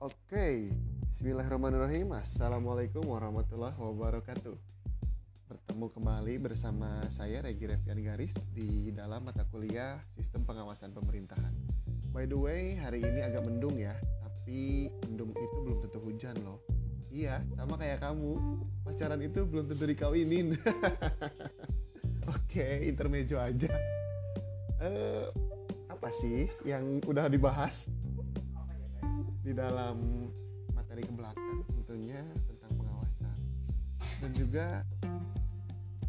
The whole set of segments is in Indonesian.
Oke, Bismillahirrahmanirrahim. Assalamualaikum warahmatullahi wabarakatuh. Bertemu kembali bersama saya Regi Revian Garis Di dalam mata kuliah Sistem Pengawasan Pemerintahan. By the way, hari ini agak mendung ya Tapi mendung itu belum tentu hujan loh. Iya, sama kayak kamu. Pacaran itu belum tentu dikawinin. Oke, intermejo aja. Eh, Apa sih yang udah dibahas di dalam materi ke belakang tentunya tentang pengawasan. Dan juga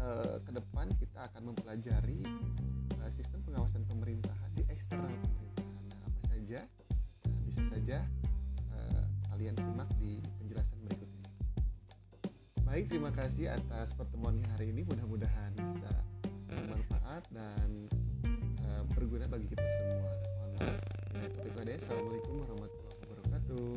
eh, ke depan kita akan mempelajari eh, sistem pengawasan pemerintahan di eksternal pemerintahan. Nah, apa saja? Nah, bisa saja eh, kalian simak di penjelasan berikut ini. Baik terima kasih atas pertemuannya hari ini. Mudah-mudahan bisa bermanfaat dan eh, berguna bagi kita semua. Mohon maaf. Topik Assalamualaikum